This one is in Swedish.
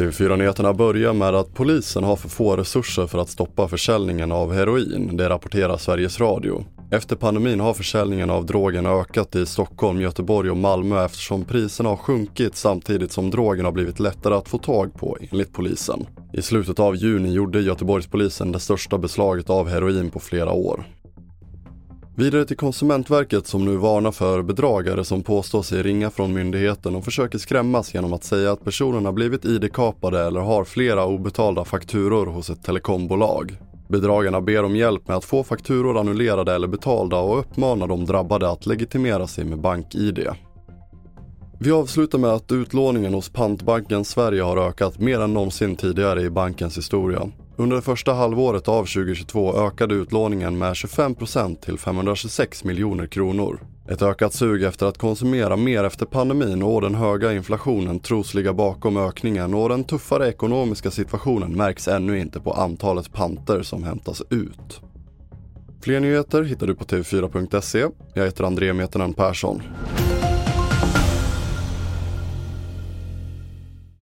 TV4-nyheterna börjar med att polisen har för få resurser för att stoppa försäljningen av heroin, det rapporterar Sveriges Radio. Efter pandemin har försäljningen av drogen ökat i Stockholm, Göteborg och Malmö eftersom priserna har sjunkit samtidigt som drogen har blivit lättare att få tag på, enligt polisen. I slutet av juni gjorde Göteborgspolisen det största beslaget av heroin på flera år. Vidare till Konsumentverket som nu varnar för bedragare som påstår sig ringa från myndigheten och försöker skrämmas genom att säga att personen har blivit id-kapade eller har flera obetalda fakturor hos ett telekombolag. Bedragarna ber om hjälp med att få fakturor annullerade eller betalda och uppmanar de drabbade att legitimera sig med bank-id. Vi avslutar med att utlåningen hos Pantbanken Sverige har ökat mer än någonsin tidigare i bankens historia. Under det första halvåret av 2022 ökade utlåningen med 25% till 526 miljoner kronor. Ett ökat sug efter att konsumera mer efter pandemin och den höga inflationen tros ligga bakom ökningen och den tuffare ekonomiska situationen märks ännu inte på antalet panter som hämtas ut. Fler nyheter hittar du på tv4.se. Jag heter André Metenen Persson.